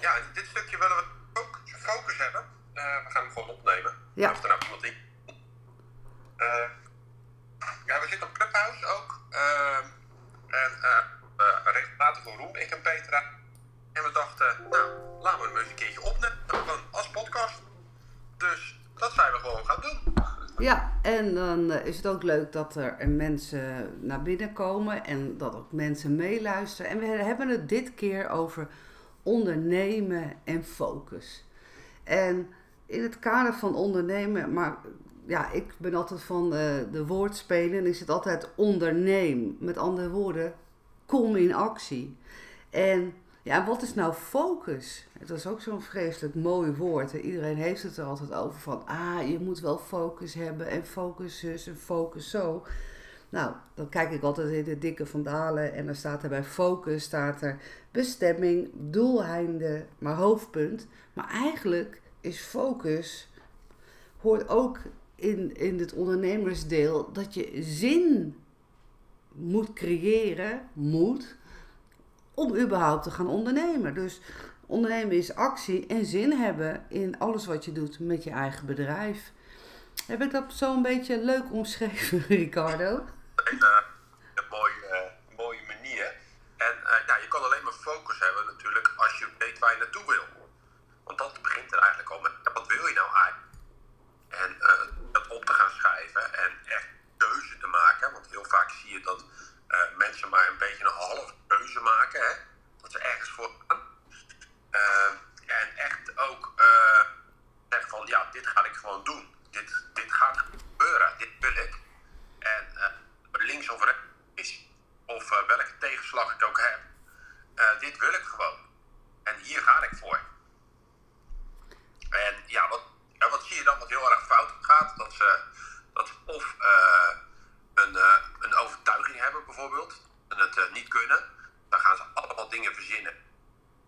ja, dit stukje willen we ook focus hebben. Eh, we gaan hem gewoon opnemen. Ja. Of er nou iemand in. Eh, ja, we zitten op Clubhouse ook. Eh, en eh regelmatig voor Roem, ik en Petra. En we dachten, nou, laten we hem eens een keertje opnemen. Gewoon als podcast. Dus dat zijn we gewoon gaan doen. Ja, en dan is het ook leuk dat er mensen naar binnen komen en dat ook mensen meeluisteren. En we hebben het dit keer over ondernemen en focus. En in het kader van ondernemen, maar ja, ik ben altijd van eh, de woordspelen en is het altijd onderneem. Met andere woorden, kom in actie. En ja, wat is nou focus? Dat is ook zo'n vreselijk mooi woord. Iedereen heeft het er altijd over van, ah, je moet wel focus hebben en focus zus en focus zo. Nou, dan kijk ik altijd in de dikke vandalen en dan staat er bij focus, staat er bestemming, doeleinde, maar hoofdpunt. Maar eigenlijk is focus, hoort ook in, in het ondernemersdeel, dat je zin moet creëren, moet, om überhaupt te gaan ondernemen. Dus ondernemen is actie en zin hebben in alles wat je doet met je eigen bedrijf. Heb ik dat zo een beetje leuk omschreven, Ricardo? Hele een mooie, eh, mooie manier. En eh, ja, je kan alleen maar focus hebben natuurlijk als je weet waar je naartoe wil. Want dat begint er eigenlijk al met, wat wil je nou eigenlijk? En eh, dat op te gaan schrijven en echt keuze te maken. Want heel vaak zie je dat eh, mensen maar een beetje een half keuze maken. Hè? Dat ze ergens voor gaan. Eh, en echt ook eh, zeggen van ja, dit ga ik gewoon doen. Dit, dit gaat gebeuren. Dit wil ik. En eh, links of rechts is, eh, welke tegenslag ik ook heb, eh, dit wil ik gewoon. En hier ga ik voor. En ja, wat, wat zie je dan wat heel erg fout gaat? Dat ze, dat of eh, een, een overtuiging hebben bijvoorbeeld, en het niet kunnen. Dan gaan ze allemaal dingen verzinnen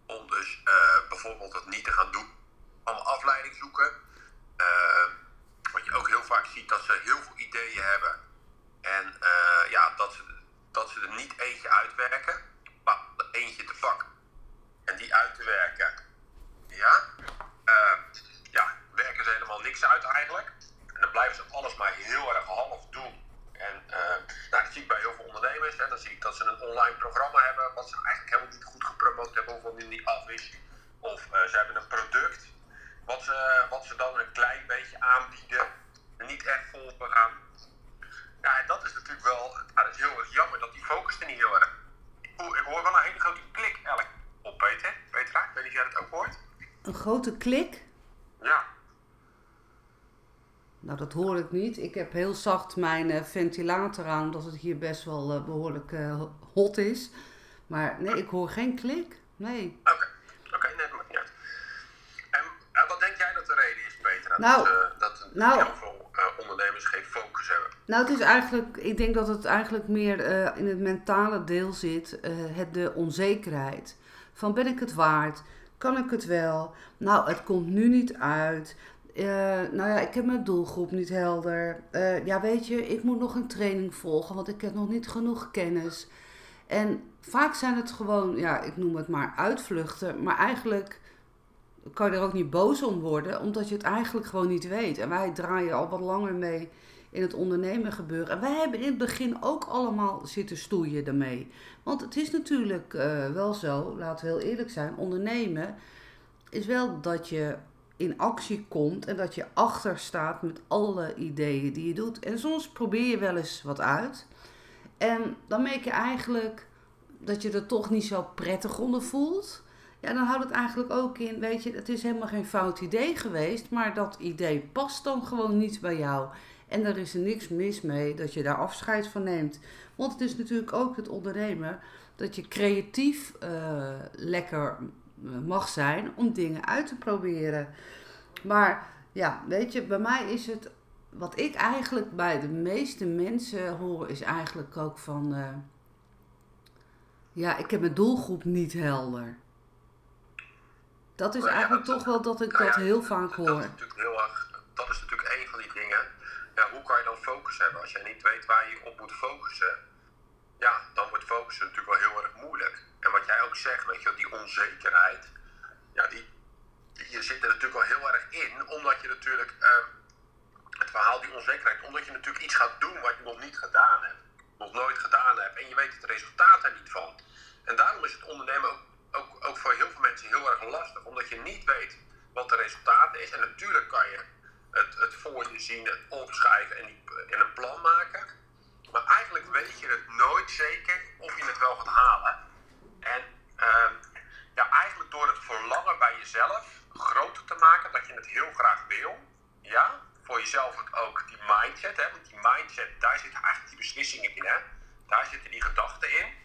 om dus bijvoorbeeld het niet te gaan doen. Allemaal afleiding zoeken. Wat je ook heel vaak ziet, dat ze heel veel ideeën hebben. En ja, dat ze, dat ze er niet eentje uitwerken, maar eentje te pakken. En die uit te werken. Ja, eh, ja, werken ze helemaal niks uit eigenlijk. En dan blijven ze alles maar heel erg half doen. En nou, dat zie ik bij heel veel ondernemers. Hè. Dan zie ik dat ze een online programma hebben, wat ze eigenlijk helemaal niet goed gepromoot hebben, of wat nu niet af. Of eh, ze hebben een product, wat ze, wat ze dan een klein beetje aanbieden, en niet echt vol gaan. Ja, en dat is natuurlijk wel, dat is heel erg jammer dat die focus er niet heel erg. Ik hoor, ik hoor wel een hele grote klik elk op, Peter. Petra, ik weet niet of jij dat ook hoort. Een grote klik? Ja. Nou, dat hoor ik niet. Ik heb heel zacht mijn eh, ventilator aan, omdat het hier best wel eh, behoorlijk eh, hot is. Maar nee, ik hoor geen klik. Nee. Oké, oké, nee, dat maakt niet uit. En wat denk jij dat de reden is, Peter? Nou, dat, dat nou. heel veel eh, ondernemers geen focus hebben. Nou, het is eigenlijk, ik denk dat het eigenlijk meer eh, in het mentale deel zit, eh, het, de onzekerheid. Van ben ik het waard? Kan ik het wel? Nou, het komt nu niet uit. Eh, nou ja, ik heb mijn doelgroep niet helder. Ja, weet je, ik moet nog een training volgen, want ik heb nog niet genoeg kennis. En vaak zijn het gewoon, ja, ik noem het maar uitvluchten, maar eigenlijk kan je er ook niet boos om worden, omdat je het eigenlijk gewoon niet weet. En wij draaien al wat langer mee in het ondernemen gebeuren. En wij hebben in het begin ook allemaal zitten stoeien daarmee. Want het is natuurlijk eh, wel zo, laten we heel eerlijk zijn, ondernemen is wel dat je in actie komt en dat je achter staat met alle ideeën die je doet. En soms probeer je wel eens wat uit. En dan merk je eigenlijk dat je er toch niet zo prettig onder voelt. Ja, dan houdt het eigenlijk ook in, weet je, het is helemaal geen fout idee geweest, maar dat idee past dan gewoon niet bij jou. En er is er niks mis mee dat je daar afscheid van neemt. Want het is natuurlijk ook het ondernemen dat je creatief eh, lekker eh, mag zijn om dingen uit te proberen. Maar ja, weet je, bij mij is het, wat ik eigenlijk bij de meeste mensen hoor, is eigenlijk ook van, eh, ja, ik heb mijn doelgroep niet helder. Dat is Nou eigenlijk toch wel dat ik Nou dat heel vaak hoor. is natuurlijk heel erg, dat is natuurlijk een van die dingen. Ja, hoe kan je dan als jij niet weet waar je op moet focussen? Ja, dan wordt focussen natuurlijk wel heel erg moeilijk. En wat jij ook zegt, weet je, wel, die onzekerheid. ja, die, die zitten natuurlijk al heel erg in, omdat je natuurlijk ehm, het verhaal die onzekerheid, omdat je natuurlijk iets gaat doen wat je nog niet gedaan hebt, nog nooit gedaan hebt en je weet het resultaat er niet van. En daarom is het ondernemen ook, ook, ook voor heel veel mensen heel erg lastig, omdat je niet weet wat de resultaat is. En natuurlijk kan je het, het voor je zien, het opschrijven en, en een plan maken. Maar eigenlijk weet je het nooit zeker of je het wel gaat halen. En ehm, ja, eigenlijk door het verlangen bij jezelf groter te maken, dat je het heel graag wil. Ja, voor jezelf ook die mindset. Hè? Want die mindset, daar zit eigenlijk die beslissingen in. Hè? Daar zitten die gedachten in.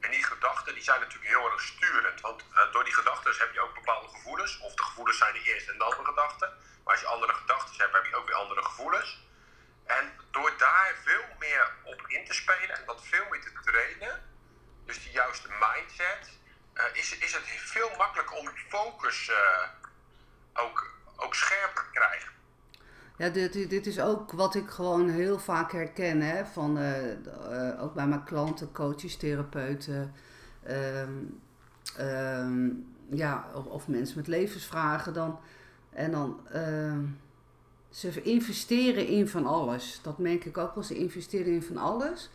En die gedachten die zijn natuurlijk heel erg sturend. Want uh, door die gedachten heb je ook bepaalde gevoelens. Of de gevoelens zijn de eerste en de andere gedachten. Maar als je andere gedachten hebt, heb je ook weer andere gevoelens. En door daar veel meer op in te spelen en dat veel meer te trainen, dus die juiste mindset, uh, is, is het veel makkelijker om focus uh, ook, ook scherper te krijgen. Ja, dit, dit is ook wat ik gewoon heel vaak herken, hè, van, uh, ook bij mijn klanten, coaches, therapeuten, um, um, ja, of, of, mensen met levensvragen dan. En dan, ehm, ze investeren in van alles. Dat merk ik ook wel, ze investeren in van alles.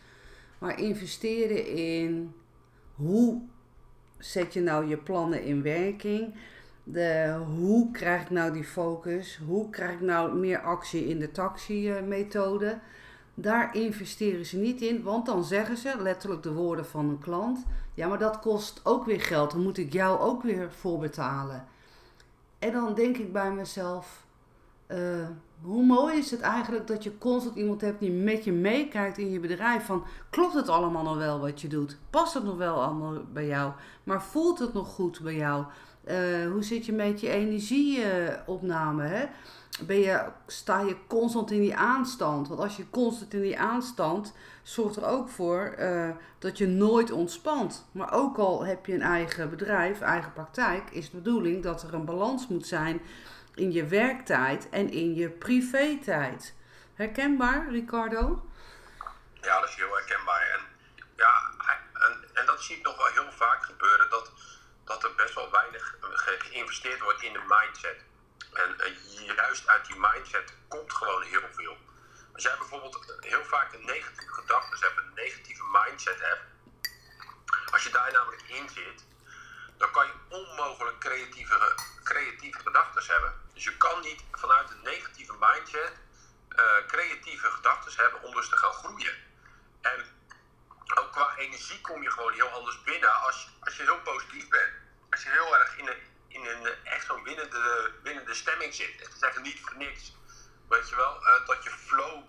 Maar investeren in hoe zet je nou je plannen in werking? De, hoe krijg ik nou die focus? Hoe krijg ik nou meer actie in de taxi-methode? Daar investeren ze niet in, want dan zeggen ze letterlijk de woorden van een klant: Ja, maar dat kost ook weer geld, dan moet ik jou ook weer voor betalen. En dan denk ik bij mezelf: uh, hoe mooi is het eigenlijk dat je constant iemand hebt die met je meekijkt in je bedrijf. Van klopt het allemaal nog wel wat je doet? Past het nog wel allemaal bij jou? Maar voelt het nog goed bij jou? Uh, hoe zit je met je energieopname? Hè? Ben je, sta je constant in die aanstand? Want als je constant in die aanstand zorgt er ook voor uh, dat je nooit ontspant. Maar ook al heb je een eigen bedrijf, eigen praktijk, is de bedoeling dat er een balans moet zijn in je werktijd en in je privé-tijd. Herkenbaar, Ricardo? Ja, dat is heel herkenbaar. En, ja, en, en dat zie ik nog wel heel vaak gebeuren, dat, dat er best wel weinig geïnvesteerd wordt in de mindset. En uh, juist uit die mindset komt gewoon heel veel. Als jij bijvoorbeeld heel vaak een negatieve gedachten hebt, een negatieve mindset hebt, als je daar namelijk in zit, dan kan je onmogelijk creatieve, creatieve gedachten hebben. Dus je kan niet vanuit een negatieve mindset uh, creatieve gedachten hebben om dus te gaan groeien. En ook qua energie kom je gewoon heel anders binnen als, als je heel positief bent. Als je heel erg in een, in een echt zo'n winnende, winnende stemming zit. Het is eigenlijk niet voor niks. Weet je wel, uh, dat je flow,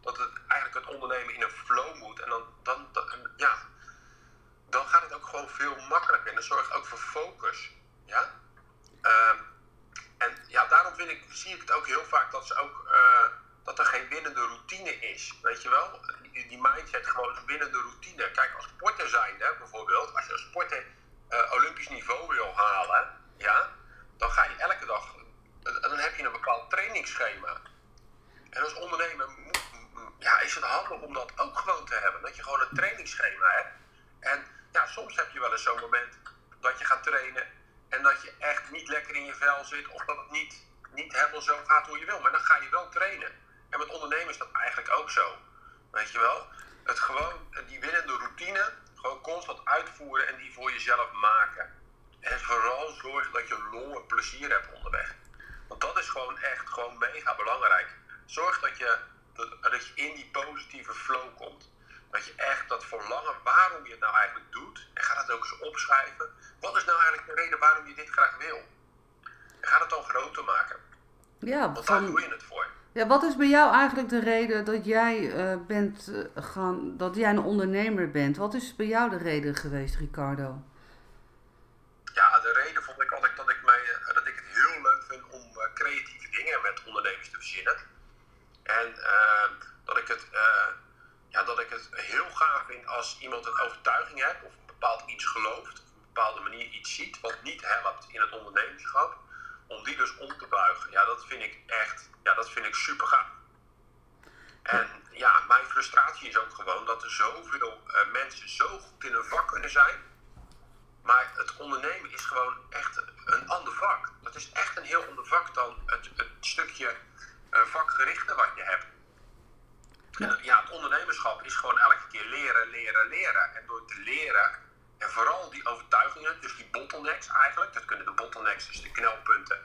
dat het eigenlijk het ondernemen in een flow moet. En dan, dan, ja, dan gaat het ook gewoon veel makkelijker. En dat zorgt ook voor focus. Ja? Uh, en ja, daarom vind ik, zie ik het ook heel vaak dat, ze ook, uh, dat er geen winnende routine is. Weet je wel? Die, mindset gewoon een winnende routine. Kijk, als sporter zijnde bijvoorbeeld, als je als sporter olympisch niveau wil halen, ja, dan ga je elke dag, dan heb je een bepaald trainingsschema. En als ondernemer ja, is het handig om dat ook gewoon te hebben. Dat je gewoon een trainingsschema hebt. En ja, soms heb je wel eens zo'n moment dat je gaat trainen en dat je echt niet lekker in je vel zit of dat het niet, niet helemaal zo gaat hoe je wil. Maar dan ga je wel trainen. En met ondernemen is dat eigenlijk ook zo. Weet je wel? Het gewoon, die winnende routine, gewoon constant uitvoeren en die voor jezelf maken. Vooral zorgen dat je lol en plezier hebt onderweg. Want dat is gewoon echt gewoon mega belangrijk. Zorg dat je, dat je in die positieve flow komt. Dat je echt dat verlangen waarom je het nou eigenlijk doet. En ga dat ook eens opschrijven. Wat is nou eigenlijk de reden waarom je dit graag wil? En ga het dan groter maken. Ja, Want daar doe je het voor. Ja, wat is bij jou eigenlijk de reden dat jij, uh, bent, uh, gaan, dat jij een ondernemer bent? Wat is bij jou de reden geweest, Ricardo? Ja, de reden vond ik altijd dat ik, mij, uh, dat ik het heel leuk vind om creatieve dingen met ondernemers te verzinnen. En dat ik het ja, dat ik het heel gaaf vind als iemand een overtuiging heeft of een bepaald iets gelooft, op een bepaalde manier iets ziet wat niet helpt in het ondernemerschap, om die dus om te buigen. Ja, dat vind ik echt, ja, dat vind ik super gaaf. En ja, mijn frustratie is ook gewoon dat er zoveel uh, mensen zo goed in hun vak kunnen zijn, Maar het ondernemen is gewoon echt een ander vak. Dat is echt een heel ander vak dan het, het stukje uh, vakgerichte wat je hebt. Ja. het ondernemerschap is gewoon elke keer leren, leren, leren. En door te leren, en vooral die overtuigingen, dus die bottlenecks eigenlijk, dat kunnen de bottlenecks, dus de knelpunten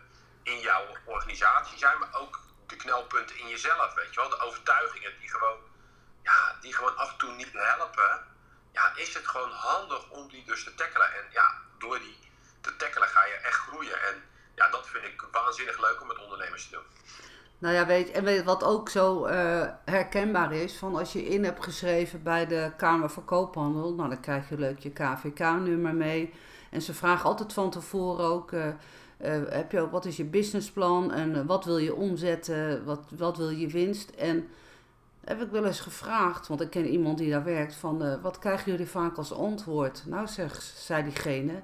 in jouw organisatie zijn, maar ook de knelpunten in jezelf, weet je wel. De overtuigingen die gewoon, ja, die gewoon af en toe niet helpen. Ja, is het gewoon handig om die dus te tackelen. En ja, door die te tackelen ga je echt groeien. En ja, dat vind ik waanzinnig leuk om met ondernemers te doen. Nou ja, weet, en weet wat ook zo uh, herkenbaar is, van als je in hebt geschreven bij de Kamer van Koophandel, nou dan krijg je leuk je KVK-nummer mee. En ze vragen altijd van tevoren ook, uh, uh, heb je ook, wat is je businessplan en wat wil je omzetten, wat, wat wil je winst? En heb ik wel eens gevraagd, want ik ken iemand die daar werkt, van wat krijgen jullie vaak als antwoord? Nou zeg, zei diegene,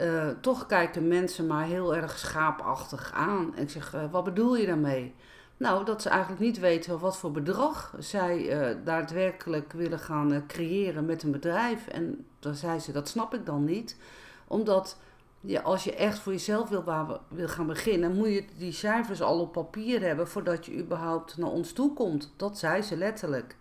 uh, toch kijken mensen maar heel erg schaapachtig aan. En ik zeg, uh, wat bedoel je daarmee? Nou, dat ze eigenlijk niet weten wat voor bedrag zij uh, daadwerkelijk willen gaan creëren met een bedrijf. En dan zei ze, dat snap ik dan niet. Omdat ja, als je echt voor jezelf wil, wil gaan beginnen, moet je die cijfers al op papier hebben voordat je überhaupt naar ons toe komt. Dat zei ze letterlijk.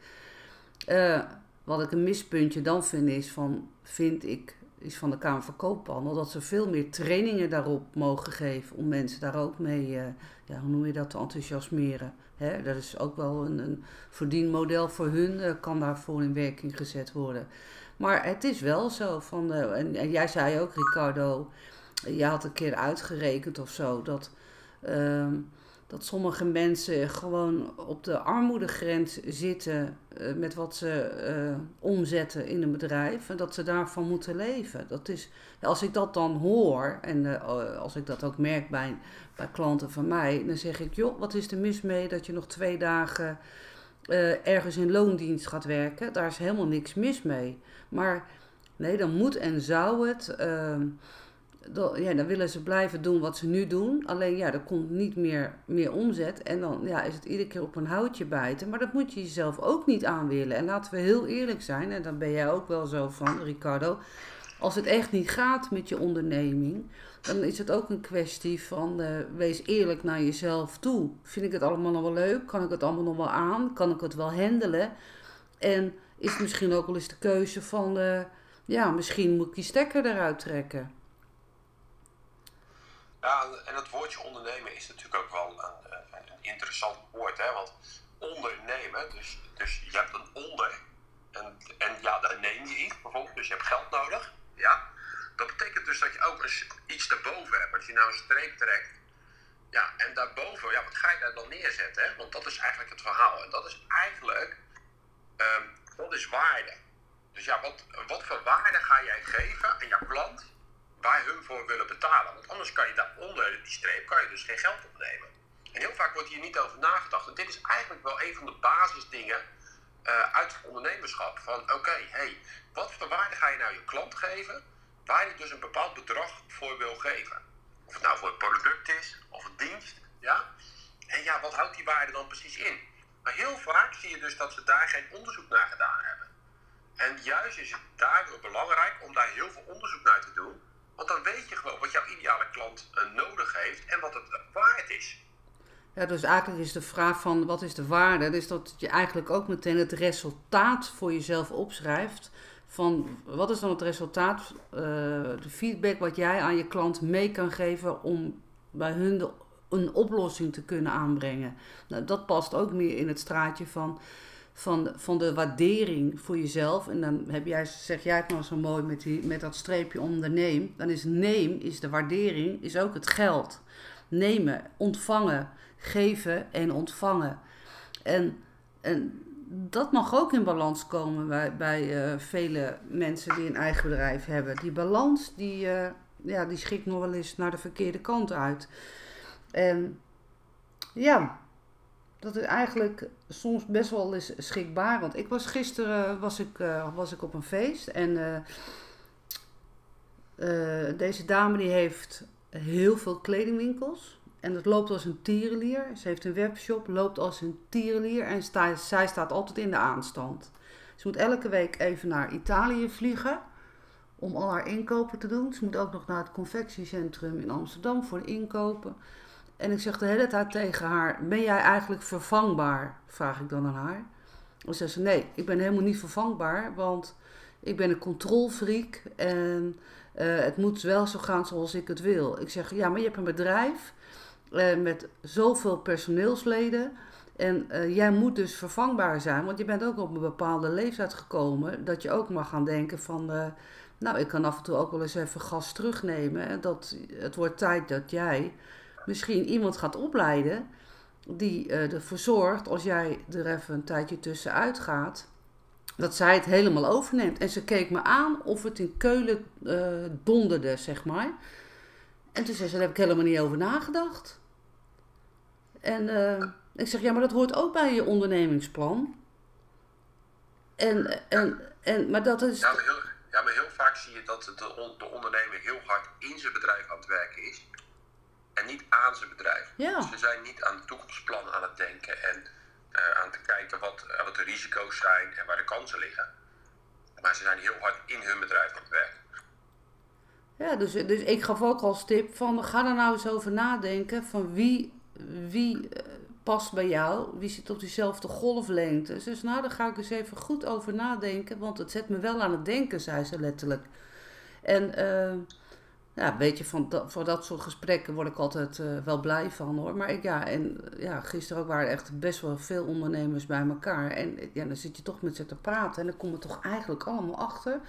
wat ik een mispuntje dan vind is van, vind ik is van de Kamer van dat ze veel meer trainingen daarop mogen geven om mensen daar ook mee, uh, ja, hoe noem je dat, te enthousiasmeren. Hè? Dat is ook wel een, een verdienmodel voor hun, uh, kan daarvoor in werking gezet worden. Maar het is wel zo van, uh, en, en, jij zei ook, Ricardo, je had een keer uitgerekend of zo, dat ehm, dat sommige mensen gewoon op de armoedegrens zitten uh, met wat ze uh, omzetten in een bedrijf en dat ze daarvan moeten leven. Dat is, als ik dat dan hoor en uh, als ik dat ook merk bij, bij klanten van mij, dan zeg ik: joh, wat is er mis mee dat je nog twee dagen ergens in loondienst gaat werken? Daar is helemaal niks mis mee. Maar nee, dan moet en zou het ehm, ja, dan willen ze blijven doen wat ze nu doen. Alleen ja, er komt niet meer, meer omzet. En dan ja, is het iedere keer op een houtje bijten. Maar dat moet je jezelf ook niet aan willen. En laten we heel eerlijk zijn. En dan ben jij ook wel zo van, Ricardo. Als het echt niet gaat met je onderneming. Dan is het ook een kwestie van uh, wees eerlijk naar jezelf toe. Vind ik het allemaal nog wel leuk? Kan ik het allemaal nog wel aan? Kan ik het wel handelen? En is misschien ook wel eens de keuze van... Uh, ja, misschien moet ik die stekker eruit trekken. Ja, en het woordje ondernemen is natuurlijk ook wel een, een interessant woord. Hè? Want ondernemen, dus, dus je hebt een onder en, en ja, daar neem je iets bijvoorbeeld. Dus je hebt geld nodig. Ja. Dat betekent dus dat je ook iets daarboven hebt. Als je nou een streep trekt. Ja, en daarboven, ja, wat ga je daar dan neerzetten? Hè? Want dat is eigenlijk het verhaal. En dat is eigenlijk, um, dat is waarde. Dus ja, wat, wat voor waarde ga jij geven aan jouw klant waar hun voor willen betalen. Want anders kan je daaronder die streep kan je dus geen geld opnemen. En heel vaak wordt hier niet over nagedacht. En dit is eigenlijk wel een van de basisdingen uh, uit ondernemerschap. Van oké, okay, hey, wat voor waarde ga je nou je klant geven, waar je dus een bepaald bedrag voor wil geven. Of het nou voor het product is of een dienst. Ja? En ja, wat houdt die waarde dan precies in? Maar heel vaak zie je dus dat ze daar geen onderzoek naar gedaan hebben. En juist is het daardoor belangrijk om daar heel veel onderzoek naar te doen want dan weet je gewoon wat jouw ideale klant uh, nodig heeft en wat het waard is. Ja, dus eigenlijk is de vraag van wat is de waarde, dus dat je eigenlijk ook meteen het resultaat voor jezelf opschrijft. Van wat is dan het resultaat, uh, de feedback wat jij aan je klant mee kan geven om bij hun een oplossing te kunnen aanbrengen. Nou, dat past ook meer in het straatje van van, van de waardering voor jezelf. En dan heb jij, zeg jij het nou zo mooi met, die, met dat streepje onder neem. Dan is neem, is de waardering, is ook het geld. Nemen, ontvangen, geven en ontvangen. En, en dat mag ook in balans komen bij, bij uh, vele mensen die een eigen bedrijf hebben. Die balans, die, uh, ja, die schikt nog wel eens naar de verkeerde kant uit. En ja, dat is eigenlijk soms best wel eens schikbaar. Want ik was gisteren was ik, uh, was ik op een feest en uh, uh, deze dame die heeft heel veel kledingwinkels. En dat loopt als een tierenlier. Ze heeft een webshop, loopt als een tierenlier en sta, zij staat altijd in de aanstand. Ze moet elke week even naar Italië vliegen om al haar inkopen te doen. Ze moet ook nog naar het confectiecentrum in Amsterdam voor inkopen. En ik zeg de hele tijd tegen haar: Ben jij eigenlijk vervangbaar? Vraag ik dan aan haar. Dan zegt ze: Nee, ik ben helemaal niet vervangbaar, want ik ben een controlfreak en uh, het moet wel zo gaan zoals ik het wil. Ik zeg: Ja, maar je hebt een bedrijf uh, met zoveel personeelsleden. En uh, jij moet dus vervangbaar zijn, want je bent ook op een bepaalde leeftijd gekomen. Dat je ook mag gaan denken van, nou ik kan af en toe ook wel eens even gas terugnemen. Dat, het wordt tijd dat jij misschien iemand gaat opleiden die uh, ervoor zorgt, als jij er even een tijdje tussenuit gaat, dat zij het helemaal overneemt. En ze keek me aan of het in Keulen donderde, zeg maar. En toen zei ze, daar heb ik helemaal niet over nagedacht. En ik zeg, ja, maar dat hoort ook bij je ondernemingsplan. En, en, en, maar dat is... Ja maar, heel, ja, maar heel vaak zie je dat de ondernemer heel hard in zijn bedrijf aan het werken is. En niet aan zijn bedrijf. Ja. Dus ze zijn niet aan het toekomstplan aan het denken. En uh, aan te kijken wat, uh, wat de risico's zijn en waar de kansen liggen. Maar ze zijn heel hard in hun bedrijf aan het werken. Ja, dus, dus ik gaf ook als tip van ga er nou eens over nadenken van wie, wie uh, past bij jou, wie zit op diezelfde golflengte. Dus nou, daar ga ik eens even goed over nadenken, want het zet me wel aan het denken, zei ze letterlijk. En ja, weet je, van dat, voor dat soort gesprekken word ik altijd uh, wel blij van hoor. Maar ik, ja, en ja, gisteren ook waren echt best wel veel ondernemers bij elkaar. En ja, dan zit je toch met ze te praten en dan kom je toch eigenlijk allemaal achter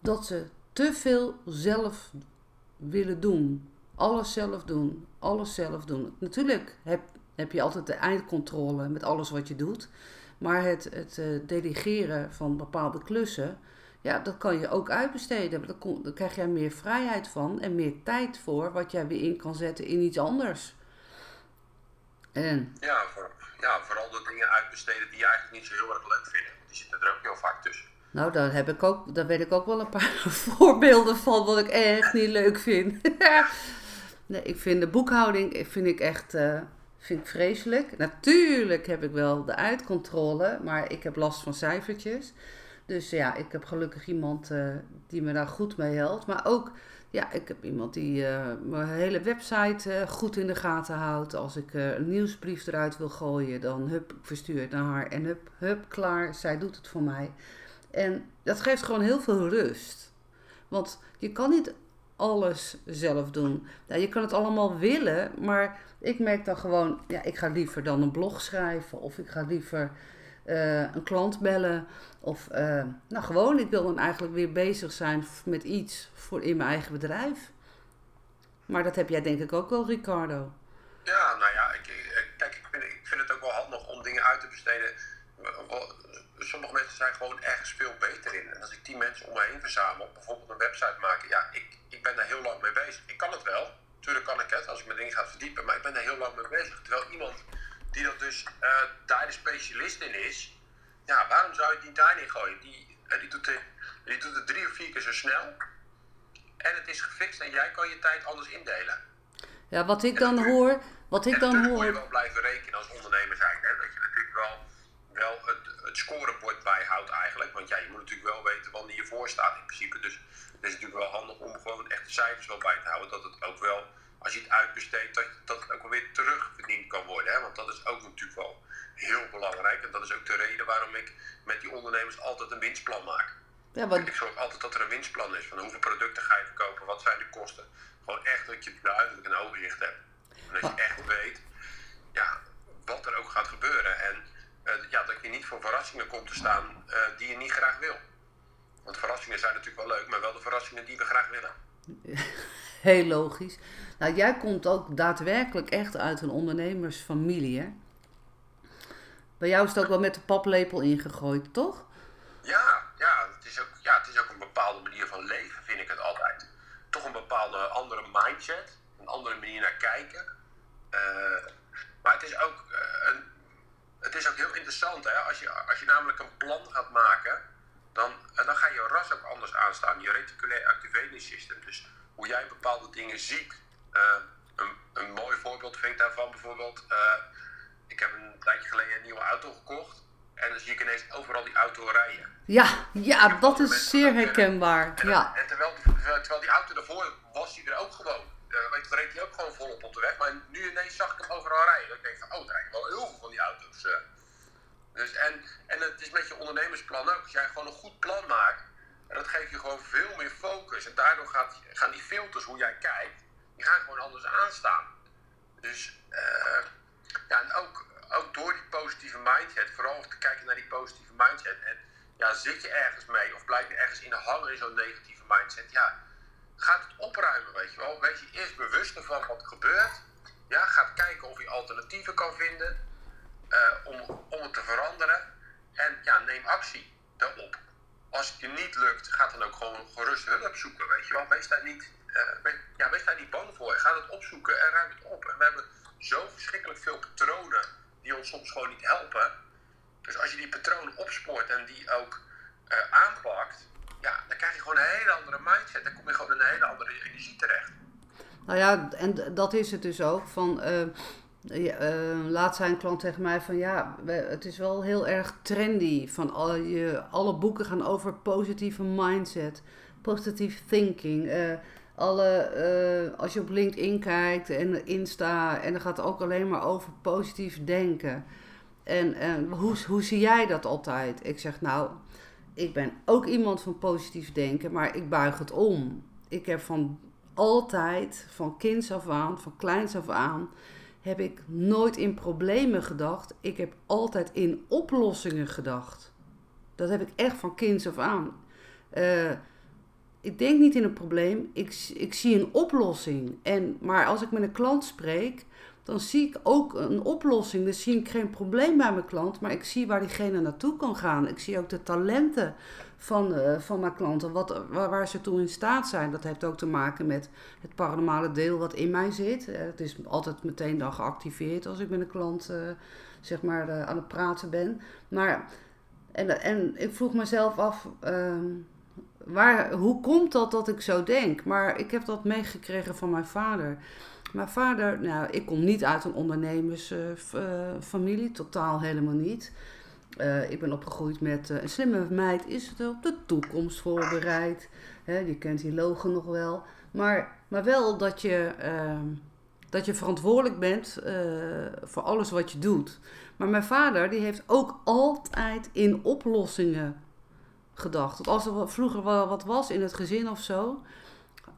dat ze te veel zelf willen doen. Alles zelf doen, alles zelf doen. Natuurlijk heb, heb je altijd de eindcontrole met alles wat je doet. Maar het, het uh, delegeren van bepaalde klussen, ja, dat kan je ook uitbesteden. Kom, daar krijg jij meer vrijheid van en meer tijd voor, wat jij weer in kan zetten in iets anders. En... Ja, voor, ja, vooral de dingen uitbesteden die je eigenlijk niet zo heel erg leuk vinden. Die zitten er ook heel vaak tussen. Nou, daar, heb ik ook, daar weet ik ook wel een paar voorbeelden van wat ik echt niet leuk vind. nee, ik vind de boekhouding vind ik echt uh, vind ik vreselijk. Natuurlijk heb ik wel de uitcontrole, maar ik heb last van cijfertjes. Dus ja, ik heb gelukkig iemand uh, die me daar goed mee helpt. Maar ook, ja, ik heb iemand die uh, mijn hele website uh, goed in de gaten houdt. Als ik een nieuwsbrief eruit wil gooien, dan hup, ik verstuur het naar haar. En hup, hup, klaar, zij doet het voor mij. En dat geeft gewoon heel veel rust. Want je kan niet alles zelf doen. Ja, je kan het allemaal willen, maar ik merk dan gewoon, ja, ik ga liever dan een blog schrijven of ik ga liever uh, een klant bellen. Of uh, nou gewoon, ik wil dan eigenlijk weer bezig zijn met iets voor in mijn eigen bedrijf. Maar dat heb jij denk ik ook wel, Ricardo. Ja, nou ja, ik, kijk, ik vind, ik vind het ook wel handig om dingen uit te besteden. Sommige mensen zijn gewoon ergens veel beter in. En als ik die mensen om me heen verzamel, bijvoorbeeld een website maken, ja, ik, ik ben daar heel lang mee bezig. Ik kan het wel, natuurlijk kan ik het als ik mijn ding ga verdiepen, maar ik ben daar heel lang mee bezig. Terwijl iemand die dat dus uh, daar de specialist in is, ja, waarom zou je niet daarin gooien? Die, uh, die, doet de, die doet het drie of vier keer zo snel. En het is gefixt en jij kan je tijd anders indelen. Ja, wat ik dan hoor. Wat ik dan hoor. moet je wel blijven rekenen als ondernemer zijn. Hè? Dat je natuurlijk wel, wel het, het scorebord bijhoudt eigenlijk. Want ja, je moet natuurlijk wel weten wanneer je voor staat in principe. Dus het is natuurlijk wel handig om gewoon echt de cijfers wel bij te houden. Dat het ook wel als je het uitbesteedt, dat, dat het ook wel weer terugverdiend kan worden. Hè? Want dat is ook natuurlijk wel heel belangrijk. En dat is ook de reden waarom ik met die ondernemers altijd een winstplan maak. Ja, maar... Ik zorg altijd dat er een winstplan is. Van hoeveel producten ga je verkopen, wat zijn de kosten. Gewoon echt dat je duidelijk een overzicht hebt. En dat je echt weet ja, wat er ook gaat gebeuren. En uh, ja, dat je niet voor verrassingen komt te staan uh, die je niet graag wil. Want verrassingen zijn natuurlijk wel leuk, maar wel de verrassingen die we graag willen. Heel logisch. Nou, jij komt ook daadwerkelijk echt uit een ondernemersfamilie, hè? Bij jou is het ook wel met de paplepel ingegooid, toch? Ja, ja, het is ook, ja, het is ook een bepaalde manier van leven, vind ik het altijd. Toch een bepaalde andere mindset, een andere manier naar kijken. Uh, maar het is ook, uh, een, het is ook heel interessant, hè? Als je, als je namelijk een plan gaat maken, dan, uh, dan ga je ras ook anders aanstaan. Je reticulair activating system. Dus hoe jij bepaalde dingen ziet. Een, een mooi voorbeeld vind ik daarvan bijvoorbeeld ik heb een tijdje geleden een nieuwe auto gekocht. En dan zie ik ineens overal die auto rijden. Ja, ja, dat is zeer herkenbaar. En, ja. en terwijl, terwijl die auto daarvoor was, hij er ook gewoon. Uh, weet je, reed hij ook gewoon volop op de weg. Maar nu ineens zag ik hem overal rijden. Ik denk van, oh, er rijden wel heel veel van die auto's. Dus, en, en het is met je ondernemersplan ook. Als jij gewoon een goed plan maakt, en dat geeft je gewoon veel meer focus. En daardoor gaat, gaan die filters, hoe jij kijkt, die gaan gewoon anders aanstaan. Dus, uh, ja, en ook, ook door die positieve mindset, vooral te kijken naar die positieve mindset. En ja, zit je ergens mee of blijf je ergens in hangen in zo'n negatieve mindset, ja, gaat het opruimen, weet je wel. Wees je eerst bewust van wat gebeurt. Ja, gaat kijken of je alternatieven kan vinden uh, om, om het te veranderen. En ja, neem actie daarop. Als het je niet lukt, ga dan ook gewoon gerust hulp zoeken, weet je wel. Wees daar niet, uh, ja, wees daar niet bang voor. Ga het opzoeken en ruim het op. En we hebben zo verschrikkelijk veel patronen die ons soms gewoon niet helpen. Dus als je die patronen opspoort en die ook uh, aanpakt, ja, dan krijg je gewoon een hele andere mindset. Dan kom je gewoon in een hele andere energie terecht. Nou ja, en dat is het dus ook. Van, uh, laat zijn klant tegen mij van ja, het is wel heel erg trendy. Van alle, je, alle boeken gaan over positieve mindset, positieve thinking. Alle, als je op LinkedIn kijkt en Insta, en dan gaat het ook alleen maar over positief denken. En, hoe, hoe zie jij dat altijd? Ik zeg nou, ik ben ook iemand van positief denken, maar ik buig het om. Ik heb van altijd, van kinds af aan, van kleins af aan, heb ik nooit in problemen gedacht. Ik heb altijd in oplossingen gedacht. Dat heb ik echt van kinds af aan. Uh, ik denk niet in een probleem, ik, ik zie een oplossing. En, maar als ik met een klant spreek, dan zie ik ook een oplossing. Dus zie ik geen probleem bij mijn klant, maar ik zie waar diegene naartoe kan gaan. Ik zie ook de talenten van, uh, van mijn klanten, wat, waar, ze toe in staat zijn. Dat heeft ook te maken met het paranormale deel wat in mij zit. Uh, het is altijd meteen dan geactiveerd als ik met een klant uh, zeg maar, aan het praten ben. Maar, en, en ik vroeg mezelf af, ehm, waar, hoe komt dat dat ik zo denk? Maar ik heb dat meegekregen van mijn vader. Mijn vader, nou, ik kom niet uit een ondernemersfamilie, totaal helemaal niet. Uh, ik ben opgegroeid met uh, een slimme meid is het op de toekomst voorbereid. Je kent die logo nog wel. Maar, maar wel dat je, uh, dat je verantwoordelijk bent uh, voor alles wat je doet. Maar mijn vader die heeft ook altijd in oplossingen gedacht. als er vroeger wel wat was in het gezin of zo,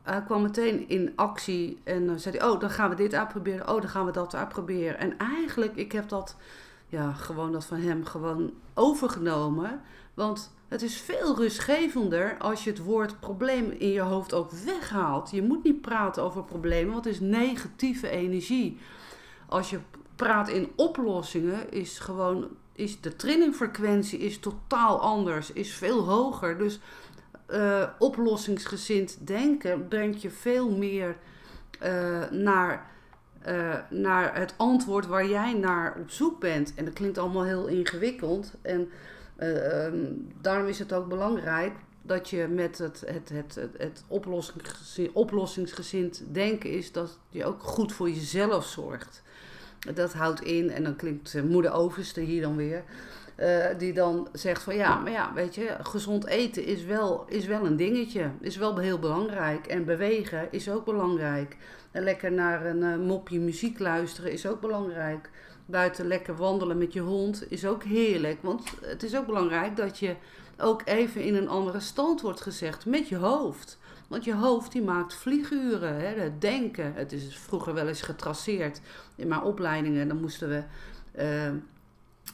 hij kwam meteen in actie en dan zei hij, oh, dan gaan we dit uitproberen, oh, dan gaan we dat uitproberen. En eigenlijk, ik heb dat, ja, gewoon dat van hem gewoon overgenomen. Want het is veel rustgevender als je het woord probleem in je hoofd ook weghaalt. Je moet niet praten over problemen, want het is negatieve energie. Als je praat in oplossingen, is gewoon, is de trillingfrequentie is totaal anders, is veel hoger. Dus uh, oplossingsgezind denken brengt je veel meer uh, naar, uh, naar het antwoord waar jij naar op zoek bent. En dat klinkt allemaal heel ingewikkeld. En um, daarom is het ook belangrijk dat je met het, het, het, het, het oplossingsgezind, oplossingsgezind denken is dat je ook goed voor jezelf zorgt. Dat houdt in, en dan klinkt moeder overste hier dan weer. Uh, die dan zegt van ja, maar ja, weet je, gezond eten is wel, is wel een dingetje. Is wel heel belangrijk. En bewegen is ook belangrijk. En lekker naar een uh, mopje muziek luisteren is ook belangrijk. Buiten lekker wandelen met je hond is ook heerlijk. Want het is ook belangrijk dat je ook even in een andere stand wordt gezegd met je hoofd. Want je hoofd die maakt vlieguren, hè, het denken. Het is vroeger wel eens getraceerd. In mijn opleidingen dan moesten we uh,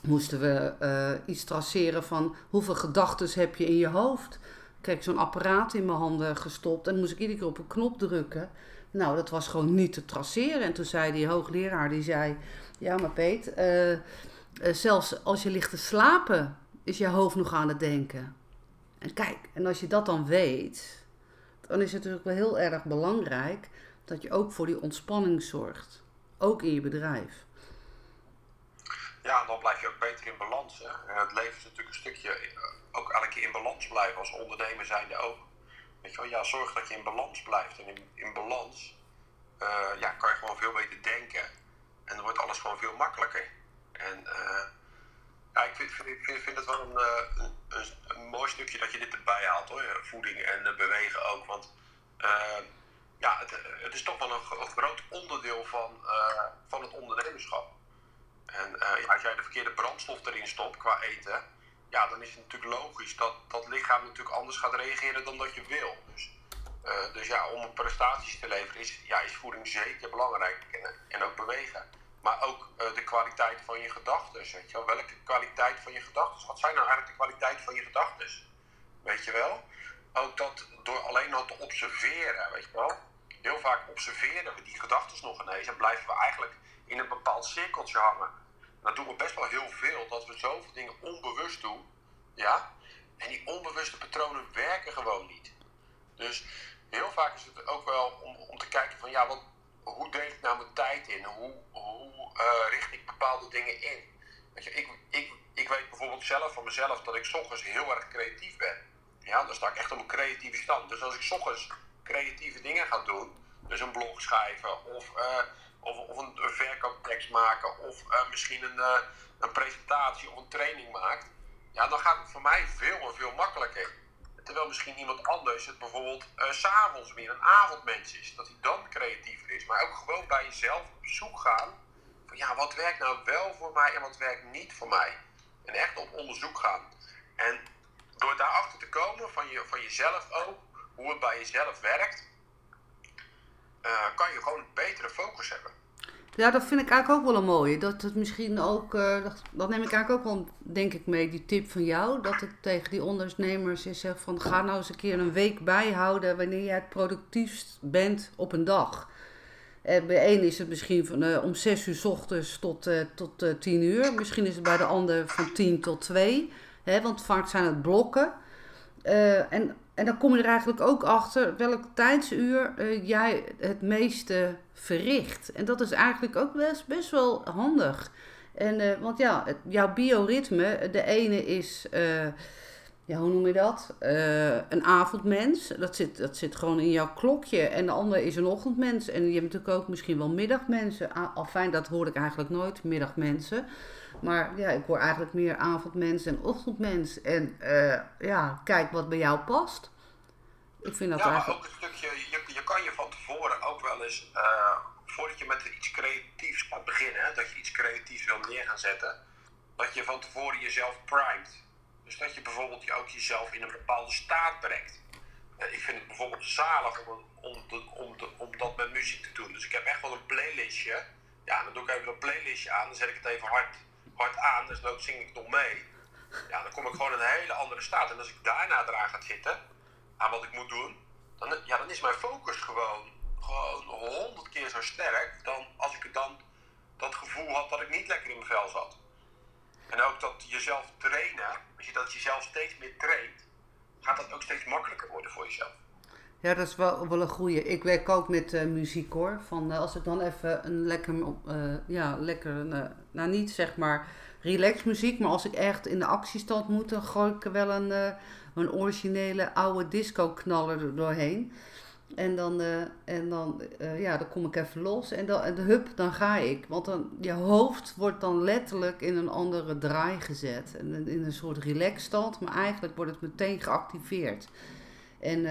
moesten we uh, iets traceren van hoeveel gedachten heb je in je hoofd. Kijk, zo'n apparaat in mijn handen gestopt en moest ik iedere keer op een knop drukken. Nou, dat was gewoon niet te traceren. En toen zei die hoogleraar, die zei, ja maar Peet, uh, zelfs als je ligt te slapen, is je hoofd nog aan het denken. En kijk, en als je dat dan weet, dan is het natuurlijk wel heel erg belangrijk dat je ook voor die ontspanning zorgt. Ook in je bedrijf. Ja, dan blijf je ook beter in balans. Hè? En het leven is natuurlijk een stukje eh, ook elke keer in balans blijven als ondernemer zijnde ook. Weet je wel, ja, zorg dat je in balans blijft. En in, in balans uh, ja, kan je gewoon veel beter denken. En dan wordt alles gewoon veel makkelijker. En uh, ja, ik vind, ik vind, vind het wel een, eh, een, een, mooi stukje dat je dit erbij haalt hoor. Voeding en bewegen ook. Want eh, ja, het, het is toch wel een, groot onderdeel van, eh, van het ondernemerschap. En als jij de verkeerde brandstof erin stopt qua eten, ja, dan is het natuurlijk logisch dat dat lichaam natuurlijk anders gaat reageren dan dat je wil. Dus, dus ja, om prestaties te leveren is, ja, is voeding zeker belangrijk en, en ook bewegen. Maar ook eh, de kwaliteit van je gedachten. Weet je wel? Welke kwaliteit van je gedachten? Wat zijn nou eigenlijk de kwaliteit van je gedachten? Weet je wel? Ook dat door alleen al te observeren, weet je wel? Heel vaak observeren we die gedachten nog ineens en blijven we eigenlijk in een bepaald cirkeltje hangen. Dat doen we best wel heel veel, dat we zoveel dingen onbewust doen. Ja? En die onbewuste patronen werken gewoon niet. Dus heel vaak is het ook wel om, om te kijken van ja, wat, hoe deel ik nou mijn tijd in? Hoe, hoe eh, richt ik bepaalde dingen in? Ik, ik, ik weet bijvoorbeeld zelf van mezelf dat ik ochtends heel erg creatief ben. Ja, dan sta ik echt op een creatieve stand. Dus als ik ochtends creatieve dingen ga doen, dus een blog schrijven of, eh, of, of een, verkooptekst maken of eh, misschien een, een presentatie of een training maakt, ja, dan gaat het voor mij veel en veel makkelijker. Terwijl misschien iemand anders het bijvoorbeeld eh, s s'avonds meer een avondmens is. Dat hij dan creatiever is. Maar ook gewoon bij jezelf op zoek gaan. Van ja, wat werkt nou wel voor mij en wat werkt niet voor mij. En echt op onderzoek gaan. En door daarachter te komen van, je, van jezelf ook, hoe het bij jezelf werkt, eh, kan je gewoon een betere focus hebben. Ja, dat vind ik eigenlijk ook wel een mooie. Dat het misschien ook, eh, dat, neem ik eigenlijk ook wel, denk ik, mee, die tip van jou. Dat ik tegen die ondernemers is zeg van, ga nou eens een keer een week bijhouden wanneer jij het productiefst bent op een dag. En bij één is het misschien van, eh, om 6 uur s ochtends tot, eh tot eh, 10 uur. Misschien is het bij de ander van 10 tot 2. Hè, want vaak zijn het blokken. Eh, en, en dan kom je er eigenlijk ook achter welk tijdsuur eh, jij het meeste verricht. En dat is eigenlijk ook best, best wel handig. En, eh, want ja, jouw bioritme, de ene is, eh, ja, hoe noem je dat? Een avondmens. Dat zit, dat zit gewoon in jouw klokje. En de andere is een ochtendmens. En je hebt natuurlijk ook misschien wel middagmensen. Ah, Afijn, dat hoor ik eigenlijk nooit, middagmensen. Maar ja, ik hoor eigenlijk meer avondmens en ochtendmens. En eh, ja, kijk wat bij jou past. Ik vind dat Ja, maar eigenlijk... ook een stukje, je, je kan je van tevoren ook wel eens, eh, voordat je met iets creatiefs gaat beginnen, hè, dat je iets creatiefs wil neer gaan zetten, dat je van tevoren jezelf primet. Dus dat je bijvoorbeeld je ook jezelf in een bepaalde staat brengt. Eh, ik vind het bijvoorbeeld zalig om, om, de- om, de- om dat met muziek te doen. Dus ik heb echt wel een playlistje. Ja, dan doe ik even dat playlistje aan, dan zet ik het even hard, hard aan, dus dan zing ik nog mee. Ja, dan kom ik gewoon in een hele andere staat. En als ik daarna eraan ga zitten, aan wat ik moet doen, dan, ja, dan is mijn focus gewoon, gewoon honderd keer zo sterk dan als ik dan dat gevoel had dat ik niet lekker in mijn vel zat. En ook dat jezelf trainen, als je dat jezelf steeds meer traint, gaat dat ook steeds makkelijker worden voor jezelf. Ja, dat is wel, wel een goeie. Ik werk ook met eh, muziek hoor. Van, eh, als ik dan even een lekker, eh, ja, lekker, nou niet zeg maar relax muziek, maar als ik echt in de actiestand moet, dan gooi ik er wel een, een originele oude disco knaller er doorheen. En dan, en dan, ja, dan kom ik even los en dan, en hup, dan ga ik. Want dan, je hoofd wordt dan letterlijk in een andere draai gezet. En in een soort relaxstand, maar eigenlijk wordt het meteen geactiveerd. En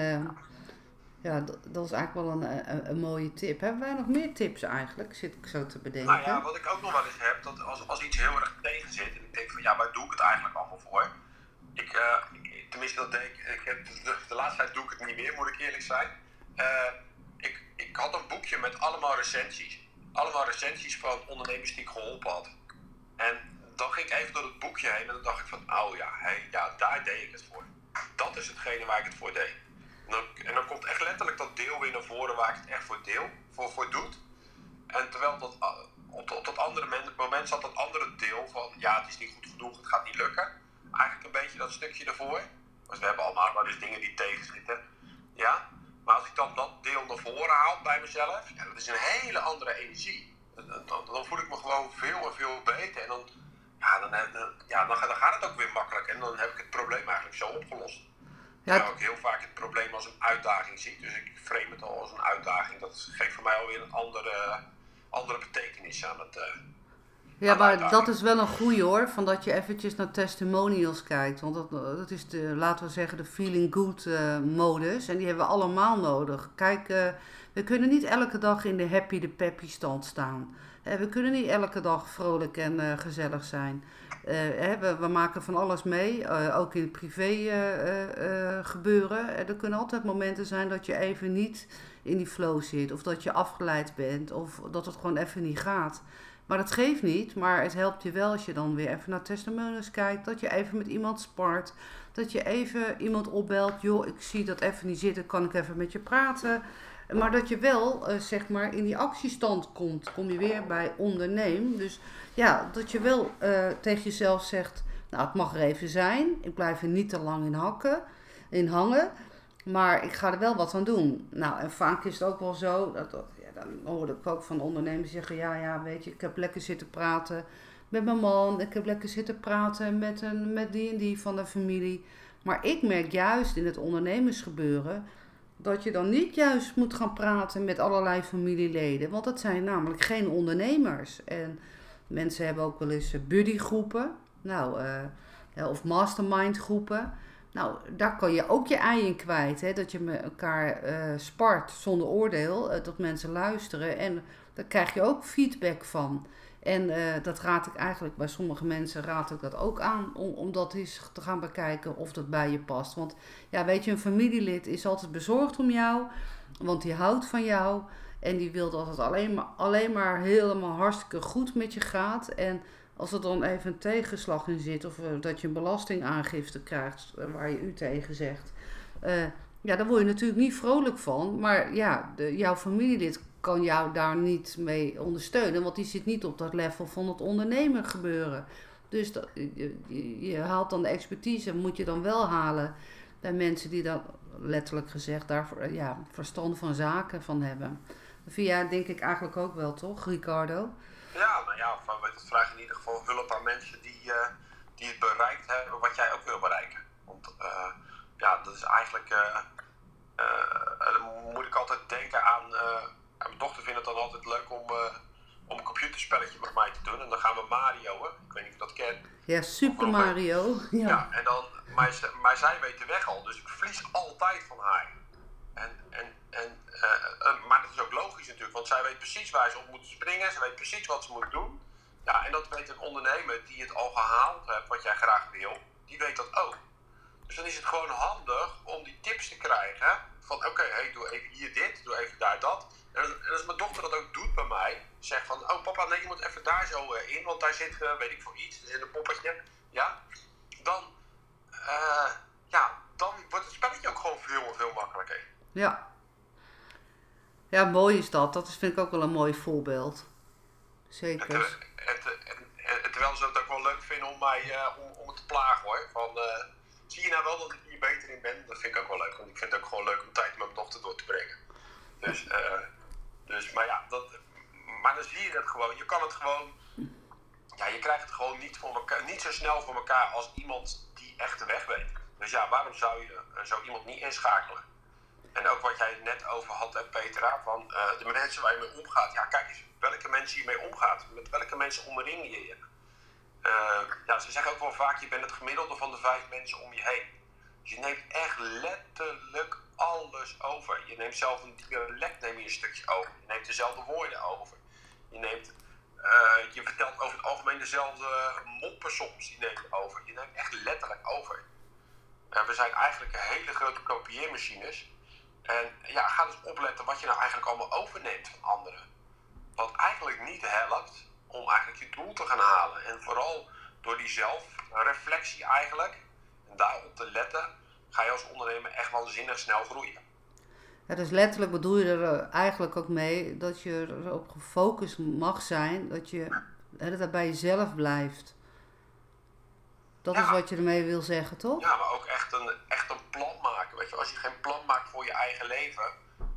ja, dat, dat is eigenlijk wel een, een, een mooie tip. Hebben wij nog meer tips eigenlijk, zit ik zo te bedenken? Nou ja, wat ik ook nog wel eens heb, dat als, als iets heel erg tegen zit, en ik denk van ja, waar doe ik het eigenlijk allemaal voor? Ik, eh, tenminste, dat deed ik, heb, de, de laatste tijd doe ik het niet meer, moet ik eerlijk zijn. Eh, ik, ik had een boekje met allemaal recensies. Allemaal recensies van ondernemers die ik geholpen had. En dan ging ik even door het boekje heen en dan dacht ik van, oh ja, hey, ja, daar deed ik het voor. Dat is hetgene waar ik het voor deed. En dan, komt echt letterlijk dat deel weer naar voren waar ik het echt voor deel, voor, voor doet. En terwijl dat, uh, op, op dat andere men- moment zat dat andere deel van, ja, het is niet goed genoeg, het gaat niet lukken. Eigenlijk een beetje dat stukje ervoor. Dus we hebben allemaal wel eens dingen die tegenzitten. Ja, maar als ik dan dat deel naar voren haal bij mezelf, ja, dat is een hele andere energie. Dan, dan, voel ik me gewoon veel en veel beter. En dan, ja, dan, dan, ja, dan, dan gaat het ook weer makkelijk. En dan heb ik het probleem eigenlijk zo opgelost. Ja, ik heel vaak het probleem als een uitdaging zie. Dus ik frame het al als een uitdaging. Dat geeft voor mij alweer een andere, andere betekenis aan het. eh, Ja, maar dat is wel een goeie hoor, van dat je eventjes naar testimonials kijkt. Want dat, dat is de, laten we zeggen, de feeling good uh, modus. En die hebben we allemaal nodig. Kijk, uh, we kunnen niet elke dag in de happy, de peppy stand staan. Uh, we kunnen niet elke dag vrolijk en uh, gezellig zijn. We, we, maken van alles mee, ook in het privé gebeuren. Er kunnen altijd momenten zijn dat je even niet in die flow zit. Of dat je afgeleid bent. Of dat het gewoon even niet gaat. Maar dat geeft niet, maar het helpt je wel als je dan weer even naar testimonials kijkt. Dat je even met iemand spart. Dat je even iemand opbelt. Joh, ik zie dat even niet zitten, kan ik even met je praten. Maar dat je wel, uh, zeg maar, in die actiestand komt. Kom je weer bij onderneem. Dus ja, dat je wel uh, tegen jezelf zegt, nou het mag er even zijn. Ik blijf er niet te lang in hakken, in hangen. Maar ik ga er wel wat aan doen. Nou, en vaak is het ook wel zo, dat, ja, dan hoorde ik ook van ondernemers zeggen, ja, ja, weet je, ik heb lekker zitten praten met mijn man. Ik heb lekker zitten praten met, een, met die en die van de familie. Maar ik merk juist in het ondernemersgebeuren dat je dan niet juist moet gaan praten met allerlei familieleden. Want dat zijn namelijk geen ondernemers. En mensen hebben ook wel eens buddygroepen. Nou, uh, of mastermind groepen. Nou, daar kan je ook je ei in kwijt. Hè? Dat je met elkaar spart zonder oordeel. Dat mensen luisteren. En daar krijg je ook feedback van. En uh, dat raad ik eigenlijk bij sommige mensen raad ik dat ook aan. Om, om dat eens te gaan bekijken of dat bij je past. Want ja, weet je, een familielid is altijd bezorgd om jou. Want die houdt van jou. En die wil dat het alleen maar, alleen maar helemaal hartstikke goed met je gaat. En als er dan even een tegenslag in zit, of uh, dat je een belastingaangifte krijgt uh, waar je u tegen zegt, ja, daar word je natuurlijk niet vrolijk van. Maar ja, de, jouw familielid kan jou daar niet mee ondersteunen, want die zit niet op dat level van het ondernemer gebeuren. Dus dat, je, je, haalt dan de expertise, moet je dan wel halen bij mensen die dan letterlijk gezegd daar ja, verstand van zaken van hebben. Via denk ik eigenlijk ook wel, toch, Ricardo? Ja, nou ja, vraag in ieder geval hulp aan mensen die, uh, die het bereikt hebben wat jij ook wil bereiken. Want uh, ja, dat is eigenlijk. Uh, dan moet ik altijd denken aan. Mijn dochter vindt het dan altijd leuk om, om een computerspelletje met mij te doen. En dan gaan we Mario, hè? ik weet niet of je dat kent. Ja, Super Mario. Ja. ja, en dan. Maar, maar zij weet de weg al, dus ik verlies altijd van haar. En, en, en, uh, maar dat is ook logisch natuurlijk, want zij weet precies waar ze op moet springen, ze weet precies wat ze moet doen. Ja, en dat weet een ondernemer die het al gehaald heeft, wat jij graag wil, die weet dat ook. Dus dan is het gewoon handig om die tips te krijgen van oké, okay, hey, doe even hier dit, doe even daar dat. En, als mijn dochter dat ook doet bij mij, zegt van oh papa, nee, je moet even daar zo in, want daar zit, uh, weet ik voor iets, zit een poppetje, ja. Dan, uh, ja, dan wordt het spelletje ook gewoon veel, veel makkelijker. Ja. Ja, mooi is dat. Dat is, vind ik ook wel een mooi voorbeeld. Zeker. En, terwijl ze het ook wel leuk vinden om mij uh, om, om het te plagen hoor. Van, uh, zie je nou wel dat ik hier beter in ben? Dat vind ik ook wel leuk. Want ik vind het ook gewoon leuk om tijd met mijn dochter door te brengen. Dus, uh, dus maar ja, dat, maar dan zie je het gewoon. Je kan het gewoon. Ja, je krijgt het gewoon niet, voor elkaar, niet zo snel voor elkaar als iemand die echt de weg weet. Dus ja, waarom zou je zo iemand niet inschakelen? En ook wat jij net over had, Petra, van uh, de mensen waar je mee omgaat. Ja, kijk eens welke mensen je mee omgaat. Met welke mensen omring je je. Uh, ja, ze zeggen ook wel vaak, je bent het gemiddelde van de vijf mensen om je heen. Je neemt echt letterlijk alles over. Je neemt zelf een dialect neem je een stukje over. Je neemt dezelfde woorden over. Je, neemt, uh, je vertelt over het algemeen dezelfde moppen soms. Die neem je over. Je neemt echt letterlijk over. Uh, we zijn eigenlijk hele grote kopieermachines. En ja, ga dus opletten wat je nou eigenlijk allemaal overneemt van anderen. Wat eigenlijk niet helpt om eigenlijk je doel te gaan halen. En vooral door die zelfreflectie eigenlijk, en daarop te letten, ga je als ondernemer echt waanzinnig snel groeien. Ja, dus letterlijk bedoel je er eigenlijk ook mee dat je erop gefocust mag zijn, dat je dat bij jezelf blijft. Dat is wat je ermee wil zeggen, toch? Ja, maar ook echt een, echt een plan maken. Weet je, als je geen plan maakt voor je eigen leven,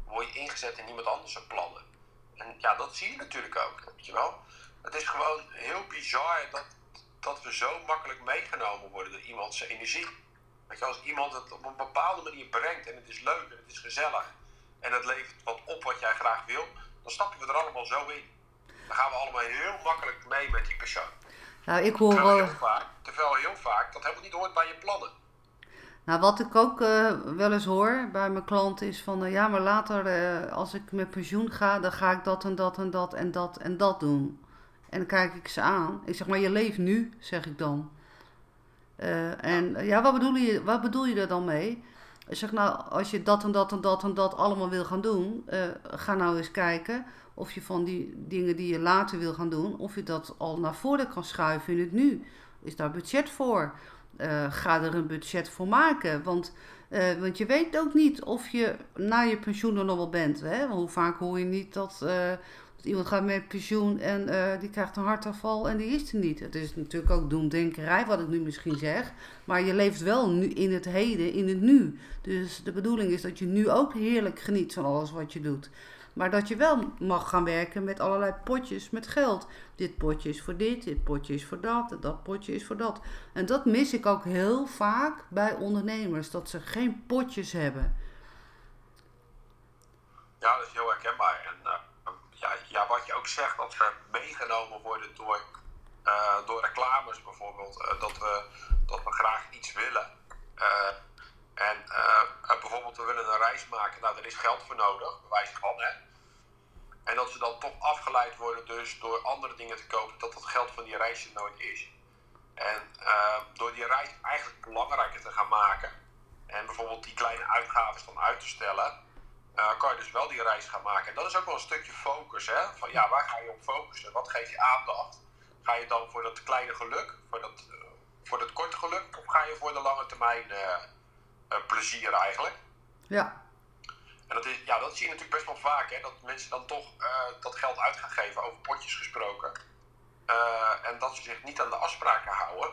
word je ingezet in iemand anders plannen. En ja, dat zie je natuurlijk ook, weet je wel. Het is gewoon heel bizar dat, dat we zo makkelijk meegenomen worden door iemand zijn energie. Weet je, als iemand het op een bepaalde manier brengt en het is leuk en het is gezellig en het levert wat op wat jij graag wil, dan stappen we er allemaal zo in. Dan gaan we allemaal heel makkelijk mee met die persoon. Nou, ik hoor Terwijl wel. heel vaak, terwijl heel vaak dat helemaal niet hoort bij je plannen. Nou, wat ik ook eh, wel eens hoor bij mijn klanten is van, eh, ja, maar later eh, als ik met pensioen ga, dan ga ik dat en dat en dat en dat en dat doen. En dan kijk ik ze aan. Ik zeg maar, je leeft nu, zeg ik dan. Eh, en ja, wat bedoel, je, wat bedoel je er dan mee? Ik zeg nou, als je dat en dat en dat en dat allemaal wil gaan doen, eh, ga nou eens kijken of je van die dingen die je later wil gaan doen, of je dat al naar voren kan schuiven in het nu. Is daar budget voor? Eh, ga er een budget voor maken. Want, want je weet ook niet of je na je pensioen er nog wel bent. Hè? Hoe vaak hoor je niet dat iemand gaat met pensioen en eh, die krijgt een hartaanval en die is er niet. Het is natuurlijk ook doemdenkerij wat ik nu misschien zeg. Maar je leeft wel nu in het heden, in het nu. Dus de bedoeling is dat je nu ook heerlijk geniet van alles wat je doet. Maar dat je wel mag gaan werken met allerlei potjes met geld. Dit potje is voor dit, dit potje is voor dat, dat potje is voor dat. En dat mis ik ook heel vaak bij ondernemers, dat ze geen potjes hebben. Ja, dat is heel herkenbaar. En eh, ja, wat je ook zegt, dat ze meegenomen worden door, eh, door reclames bijvoorbeeld. eh, dat, we, dat we graag iets willen. Eh, en bijvoorbeeld, we willen een reis maken. Nou, daar is geld voor nodig, bewijs van hè. En dat ze dan toch afgeleid worden dus door andere dingen te kopen, dat het geld van die reis er nooit is. En door die reis eigenlijk belangrijker te gaan maken. En bijvoorbeeld die kleine uitgaven dan uit te stellen. Eh, kan je dus wel die reis gaan maken. En dat is ook wel een stukje focus. Hè? Van ja, waar ga je op focussen? Wat geef je aandacht? Ga je dan voor dat kleine geluk, voor dat, eh, voor dat korte geluk, of ga je voor de lange termijn eh, plezier eigenlijk? Ja, En dat, is, ja, dat zie je natuurlijk best wel vaak, hè? dat mensen dan toch dat geld uit gaan geven, over potjes gesproken. En dat ze zich niet aan de afspraken houden.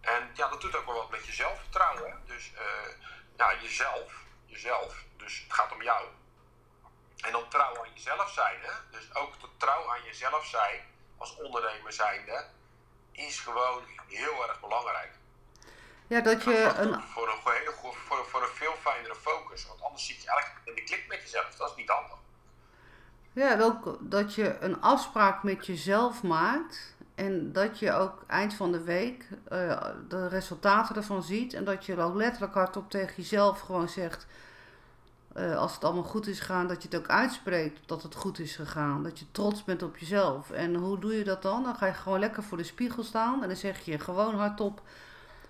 En ja, dat doet ook wel wat met je zelfvertrouwen. Hè? Dus ja, jezelf, jezelf, dus het gaat om jou. En dan trouw aan jezelf zijn, hè? dus ook de trouw aan jezelf zijn, als ondernemer zijnde, is gewoon heel erg belangrijk. ja dat je Dat een, voor een, hele, voor, voor een veel fijnere focus. Want anders zit je eigenlijk in de klik met jezelf. Dat is niet handig. ja, ook dat je een afspraak met jezelf maakt. En dat je ook eind van de week eh, de resultaten ervan ziet. En dat je ook letterlijk hardop tegen jezelf gewoon zegt. eh, als het allemaal goed is gegaan, dat je het ook uitspreekt dat het goed is gegaan. Dat je trots bent op jezelf. En hoe doe je dat dan? Dan ga je gewoon lekker voor de spiegel staan. En dan zeg je gewoon hardop.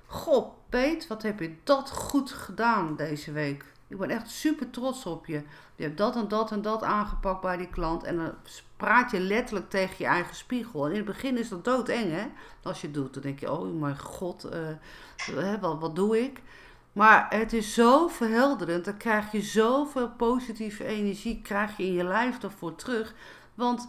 Goh, Peet, wat heb je dat goed gedaan deze week. Ik ben echt super trots op je. Je hebt dat en dat en dat aangepakt bij die klant. En dan praat je letterlijk tegen je eigen spiegel. En in het begin is dat doodeng, hè? Als je het doet, dan denk je, oh mijn god, eh, wat, wat doe ik? Maar het is zo verhelderend. Dan krijg je zoveel positieve energie krijg je in je lijf ervoor terug. Want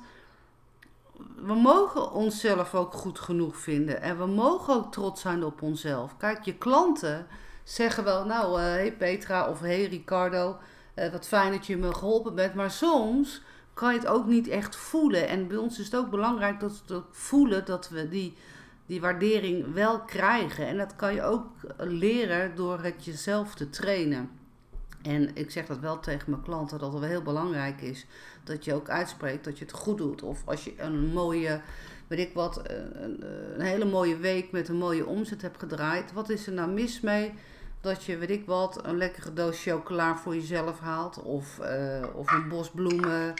we mogen onszelf ook goed genoeg vinden. En we mogen ook trots zijn op onszelf. Kijk, je klanten zeggen wel, nou, hé hey Petra of hey Ricardo, eh, wat fijn dat je me geholpen bent. Maar soms kan je het ook niet echt voelen. En bij ons is het ook belangrijk dat we voelen dat we die, die waardering wel krijgen. En dat kan je ook leren door het jezelf te trainen. En ik zeg dat wel tegen mijn klanten, dat het wel heel belangrijk is dat je ook uitspreekt dat je het goed doet. Of als je een mooie, weet ik wat, een, een hele mooie week met een mooie omzet hebt gedraaid. Wat is er nou mis mee dat je, weet ik wat, een lekkere doos chocola voor jezelf haalt? Of, eh, of een bos bloemen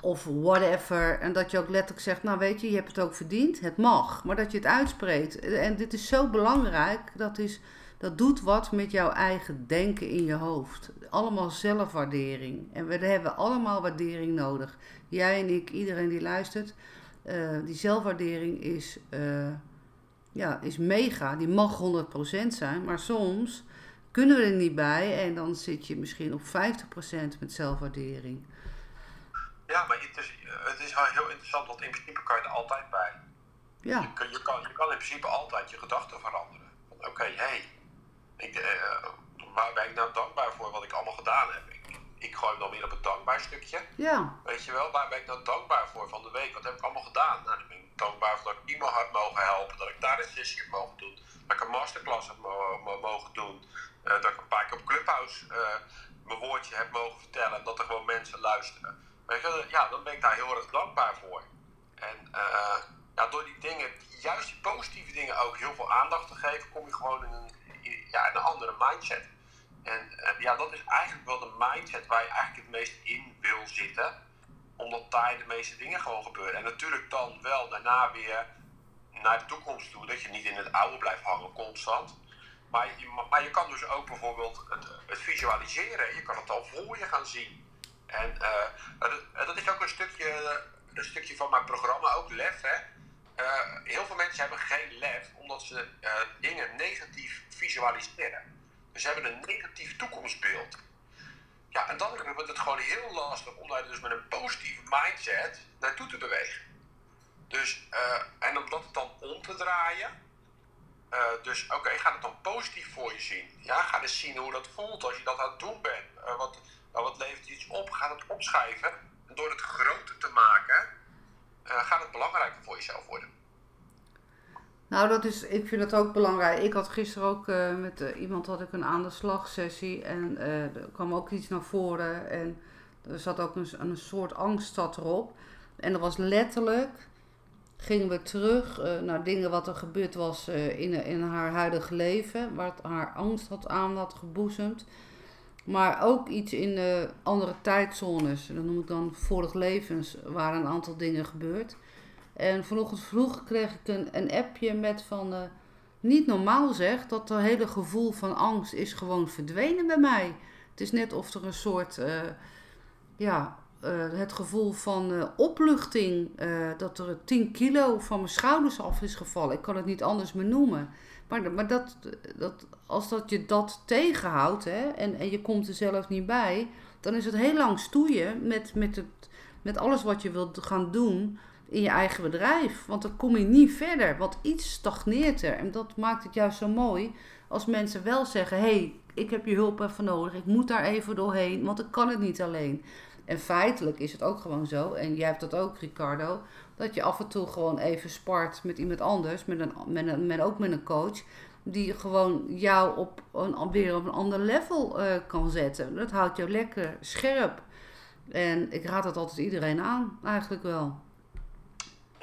of whatever. En dat je ook letterlijk zegt, nou weet je, je hebt het ook verdiend. Het mag, maar dat je het uitspreekt. En dit is zo belangrijk, dat is... Dat doet wat met jouw eigen denken in je hoofd. Allemaal zelfwaardering. En we hebben allemaal waardering nodig. Jij en ik, iedereen die luistert. Eh, die zelfwaardering is, eh, ja, is mega. Die mag 100% zijn. Maar soms kunnen we er niet bij. En dan zit je misschien op 50% met zelfwaardering. Ja, maar het is, het is wel heel interessant, want in principe kan je er altijd bij. Ja, Je, kan, je, kan, je kan in principe altijd je gedachten veranderen. Oké, hé, hey, ik, eh, waar ben ik nou dankbaar voor wat ik allemaal gedaan heb? Ik, ik gooi hem dan weer op het dankbaar stukje. ja, Weet je wel, waar ben ik nou dankbaar voor van de week? Wat heb ik allemaal gedaan? Nou, dan ben ik dankbaar voor dat ik iemand had mogen helpen, dat ik daar een sessie heb mogen doen, dat ik een masterclass heb mo- mo- mogen doen, eh, dat ik een paar keer op Clubhouse eh, mijn woordje heb mogen vertellen en dat er gewoon mensen luisteren. Weet je, ja, dan ben ik daar heel erg dankbaar voor. En ja, door die dingen, juist die positieve dingen ook heel veel aandacht te geven, kom je gewoon in een, ja, in een andere mindset. En ja, dat is eigenlijk wel de mindset waar je eigenlijk het meest in wil zitten omdat daar de meeste dingen gewoon gebeuren. En natuurlijk dan wel daarna weer naar de toekomst toe. Dat je niet in het oude blijft hangen constant. Maar je, maar je kan dus ook bijvoorbeeld het, het visualiseren. Je kan het al voor je gaan zien. En uh, dat, dat, is ook een stukje, een stukje van mijn programma, ook lef. Hè? Uh, heel veel mensen hebben geen lef omdat ze uh, dingen negatief visualiseren. Dus ze hebben een negatief toekomstbeeld. Ja, en dan wordt het gewoon heel lastig om daar dus met een positieve mindset naartoe te bewegen. Dus, uh, en om dat dan om te draaien. Uh, dus oké, ga het dan positief voor je zien. Ja, ga eens zien hoe dat voelt als je dat aan het doen bent. Uh, wat, wat levert iets op? Ga het opschrijven. En door het groter te maken, gaat het belangrijker voor jezelf worden. Nou, dat is, ik vind het ook belangrijk. Ik had gisteren ook uh, met uh, iemand had ik een aan de slag sessie en uh, er kwam ook iets naar voren en er zat ook een, een soort angst erop. En dat was letterlijk, gingen we terug naar dingen wat er gebeurd was in, in haar huidige leven, waar haar angst had aan had geboezemd. Maar ook iets in andere tijdzones, dat noem ik dan vorig levens, waren een aantal dingen gebeurd. En vanochtend vroeg kreeg ik een, een appje met van... Uh, niet normaal zeg, dat het hele gevoel van angst is gewoon verdwenen bij mij. Het is net of er een soort... Uh, ja, uh, het gevoel van opluchting... dat er 10 kilo van mijn schouders af is gevallen. Ik kan het niet anders meer noemen. Maar, maar dat, dat, als dat je dat tegenhoudt hè, en, en je komt er zelf niet bij... dan is het heel lang stoeien met, met, het, met alles wat je wilt gaan doen in je eigen bedrijf. Want dan kom je niet verder. Want iets stagneert er. En dat maakt het juist zo mooi als mensen wel zeggen: hey, ik heb je hulp even nodig. Ik moet daar even doorheen, want ik kan het niet alleen. En feitelijk is het ook gewoon zo, en jij hebt dat ook, Ricardo, dat je af en toe gewoon even spart met iemand anders, met een, met een, ook met een coach, die gewoon jou op een, weer op een ander level uh, kan zetten. Dat houdt jou lekker scherp. En ik raad dat altijd iedereen aan, eigenlijk wel.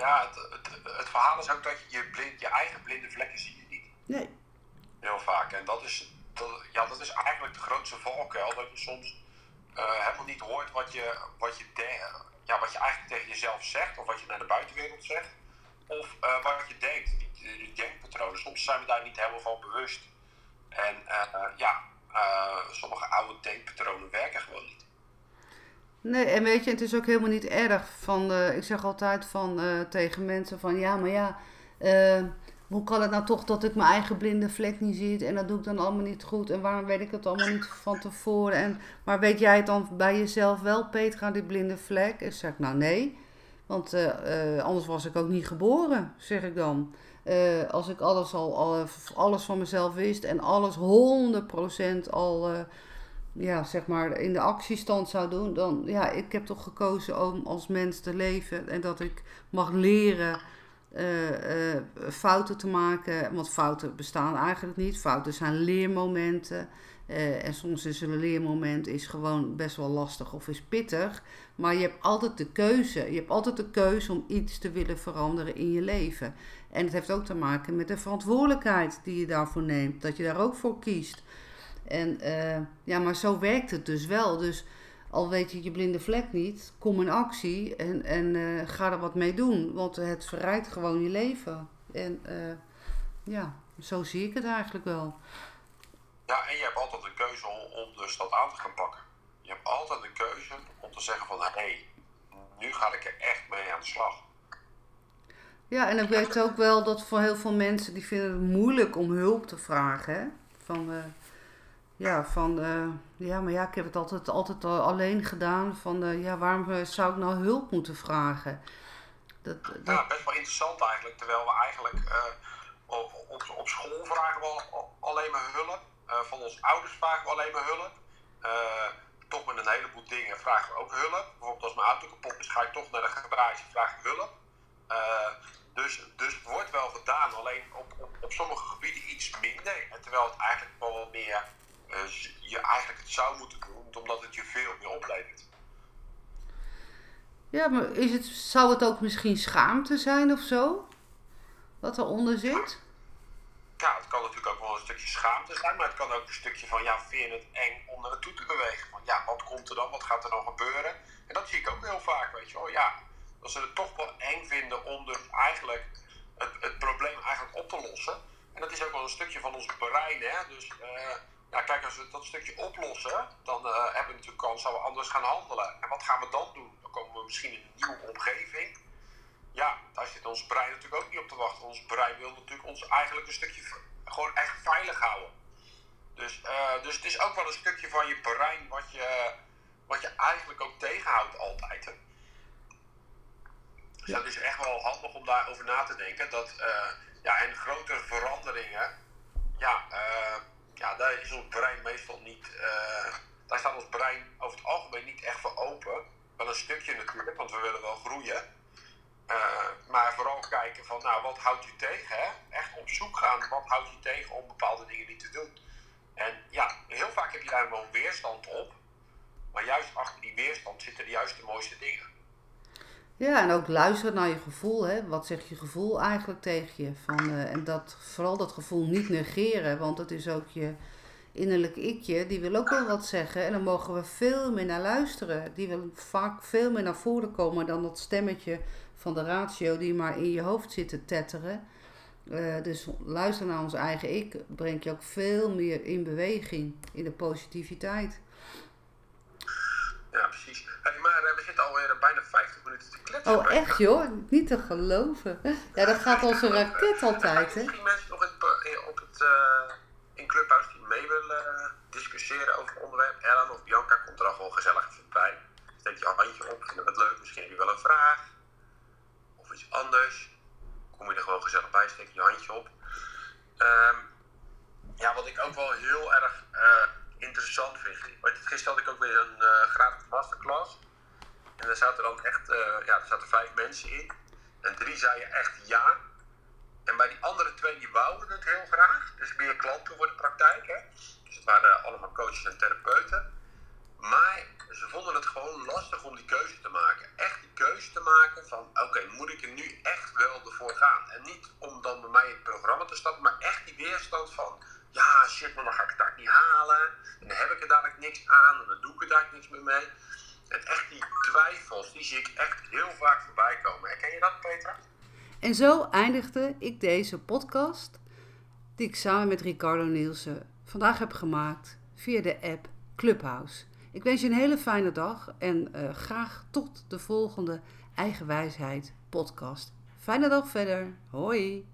Ja, het, het, het, verhaal is ook dat je je, blind, je eigen blinde vlekken zie je niet. Nee. Heel vaak. En dat is, dat, ja, dat is eigenlijk de grootste valkuil. Dat je soms uh, helemaal niet hoort wat je, wat, je de, ja, wat je eigenlijk tegen jezelf zegt. Of wat je naar de buitenwereld zegt. Of uh, wat je denkt. Die denkpatronen. Soms zijn we daar niet helemaal van bewust. En uh, ja, sommige oude denkpatronen werken gewoon niet. Nee, en weet je, het is ook helemaal niet erg. Van, ik zeg altijd van, uh, tegen mensen van, ja, maar ja, uh, hoe kan het nou toch dat ik mijn eigen blinde vlek niet zie en dat doe ik dan allemaal niet goed en waarom weet ik het allemaal niet van tevoren? En, maar weet jij het dan bij jezelf wel, Petra, die blinde vlek? Ik zeg, nou nee, want anders was ik ook niet geboren, zeg ik dan. als ik alles, al, al, alles van mezelf wist en alles 100% al ja, zeg maar in de actiestand zou doen, dan ja, ik heb toch gekozen om als mens te leven en dat ik mag leren uh, uh, fouten te maken. Want fouten bestaan eigenlijk niet. Fouten zijn leermomenten. Uh, en soms is een leermoment is gewoon best wel lastig of is pittig. Maar je hebt altijd de keuze. Je hebt altijd de keuze om iets te willen veranderen in je leven. En het heeft ook te maken met de verantwoordelijkheid die je daarvoor neemt. Dat je daar ook voor kiest. En uh, ja, maar zo werkt het dus wel. Dus al weet je je blinde vlek niet, kom in actie en, en uh, ga er wat mee doen. Want het verrijkt gewoon je leven. En uh, ja, zo zie ik het eigenlijk wel. Ja, en je hebt altijd de keuze om, dus dat aan te gaan pakken. Je hebt altijd de keuze om te zeggen van, hé, hey, nu ga ik er echt mee aan de slag. Ja, en ik weet ook wel dat voor heel veel mensen die vinden het moeilijk om hulp te vragen. Hè? Van, uh, ja, van, uh, ja, maar ja, ik heb het altijd, altijd alleen gedaan. Van, uh, ja, waarom eh, zou ik nou hulp moeten vragen? Dat, dat... Ja, best wel interessant eigenlijk. Terwijl we eigenlijk op, op, op, school vragen we alleen maar hulp. van onze ouders vragen we alleen maar hulp. toch met een heleboel dingen vragen we ook hulp. Bijvoorbeeld als mijn auto kapot is, ga ik toch naar de garage, vraag ik hulp. dus, dus het wordt wel gedaan, alleen op, op, op sommige gebieden iets minder. Terwijl het eigenlijk wel wat meer je eigenlijk het zou moeten doen, omdat het je veel meer oplevert. Ja, maar is het, zou het ook misschien schaamte zijn of zo? Wat eronder zit? Ja, het kan natuurlijk ook wel een stukje schaamte zijn, maar het kan ook een stukje van, ja, vind je het eng om naar naartoe te bewegen? Van, ja, wat komt er dan? Wat gaat er dan gebeuren? En dat zie ik ook heel vaak, weet je wel. Ja, dat ze het toch wel eng vinden om dus eigenlijk het, het probleem eigenlijk op te lossen. En dat is ook wel een stukje van ons brein, hè. Dus, eh, ja, kijk, als we dat stukje oplossen, dan eh, hebben we natuurlijk kans dat we anders gaan handelen. En wat gaan we dan doen? Dan komen we misschien in een nieuwe omgeving. Ja, daar zit ons brein natuurlijk ook niet op te wachten. Ons brein wil natuurlijk ons eigenlijk een stukje gewoon echt veilig houden. Dus, eh, dus het is ook wel een stukje van je brein wat je, wat je eigenlijk ook tegenhoudt altijd. Hè? Dus dat is echt wel handig om daarover na te denken. Dat, eh, ja, en grotere veranderingen, ja, ja, daar is ons brein meestal niet, eh, daar staat ons brein over het algemeen niet echt voor open. Wel een stukje natuurlijk, want we willen wel groeien. Eh, maar vooral kijken van, nou, wat houdt u tegen? Hè? Echt op zoek gaan, wat houdt u tegen om bepaalde dingen niet te doen? En ja, heel vaak heb je daar wel weerstand op. Maar juist achter die weerstand zitten de juiste mooiste dingen. Ja, en ook luisteren naar je gevoel. Hè? Wat zegt je gevoel eigenlijk tegen je? Van, eh, en dat, vooral dat gevoel niet negeren, want het is ook je innerlijk ikje. Die wil ook wel wat zeggen. En dan mogen we veel meer naar luisteren. Die wil vaak veel meer naar voren komen dan dat stemmetje van de ratio die maar in je hoofd zit te tetteren. Eh, dus luisteren naar ons eigen ik brengt je ook veel meer in beweging, in de positiviteit. Ja, precies. Hey, maar eh, we zitten alweer bijna 50 Oh, echt joh? Niet te geloven. Ja, dat gaat als een raket altijd, hè? mensen nog in, op het, eh, in Clubhouse die mee willen eh, discussiëren over het onderwerp. Ellen of Bianca komt er al gewoon gezellig even bij. Steek je handje op, vinden we het leuk. Misschien heb je wel een vraag. Of iets anders. Kom je er gewoon gezellig bij, steek je handje op. Ehm, ja, wat ik ook wel heel erg eh, interessant vind. Je, gisteren had ik ook weer een eh, gratis masterclass. En daar zaten dan echt, eh, ja, er zaten vijf mensen in. En drie zeiden echt ja. En bij die andere twee, die wouden het heel graag. Dus meer klanten voor de praktijk, hè. Dus het waren allemaal coaches en therapeuten. Maar ze vonden het gewoon lastig om die keuze te maken. Echt die keuze te maken van, oké, moet ik er nu echt wel ervoor gaan? En niet om dan bij mij het programma te stappen, maar echt die weerstand van, ja, shit, maar dan ga ik het daar niet halen. En dan heb ik er dadelijk niks aan, en dan doe ik er dadelijk niks meer mee. En echt die twijfels, die zie ik echt heel vaak voorbij komen. Herken je dat, Petra? En zo eindigde ik deze podcast, die ik samen met Ricardo Nielsen vandaag heb gemaakt via de app Clubhouse. Ik wens je een hele fijne dag en eh, graag tot de volgende Eigen Wijsheid podcast. Fijne dag verder. Hoi.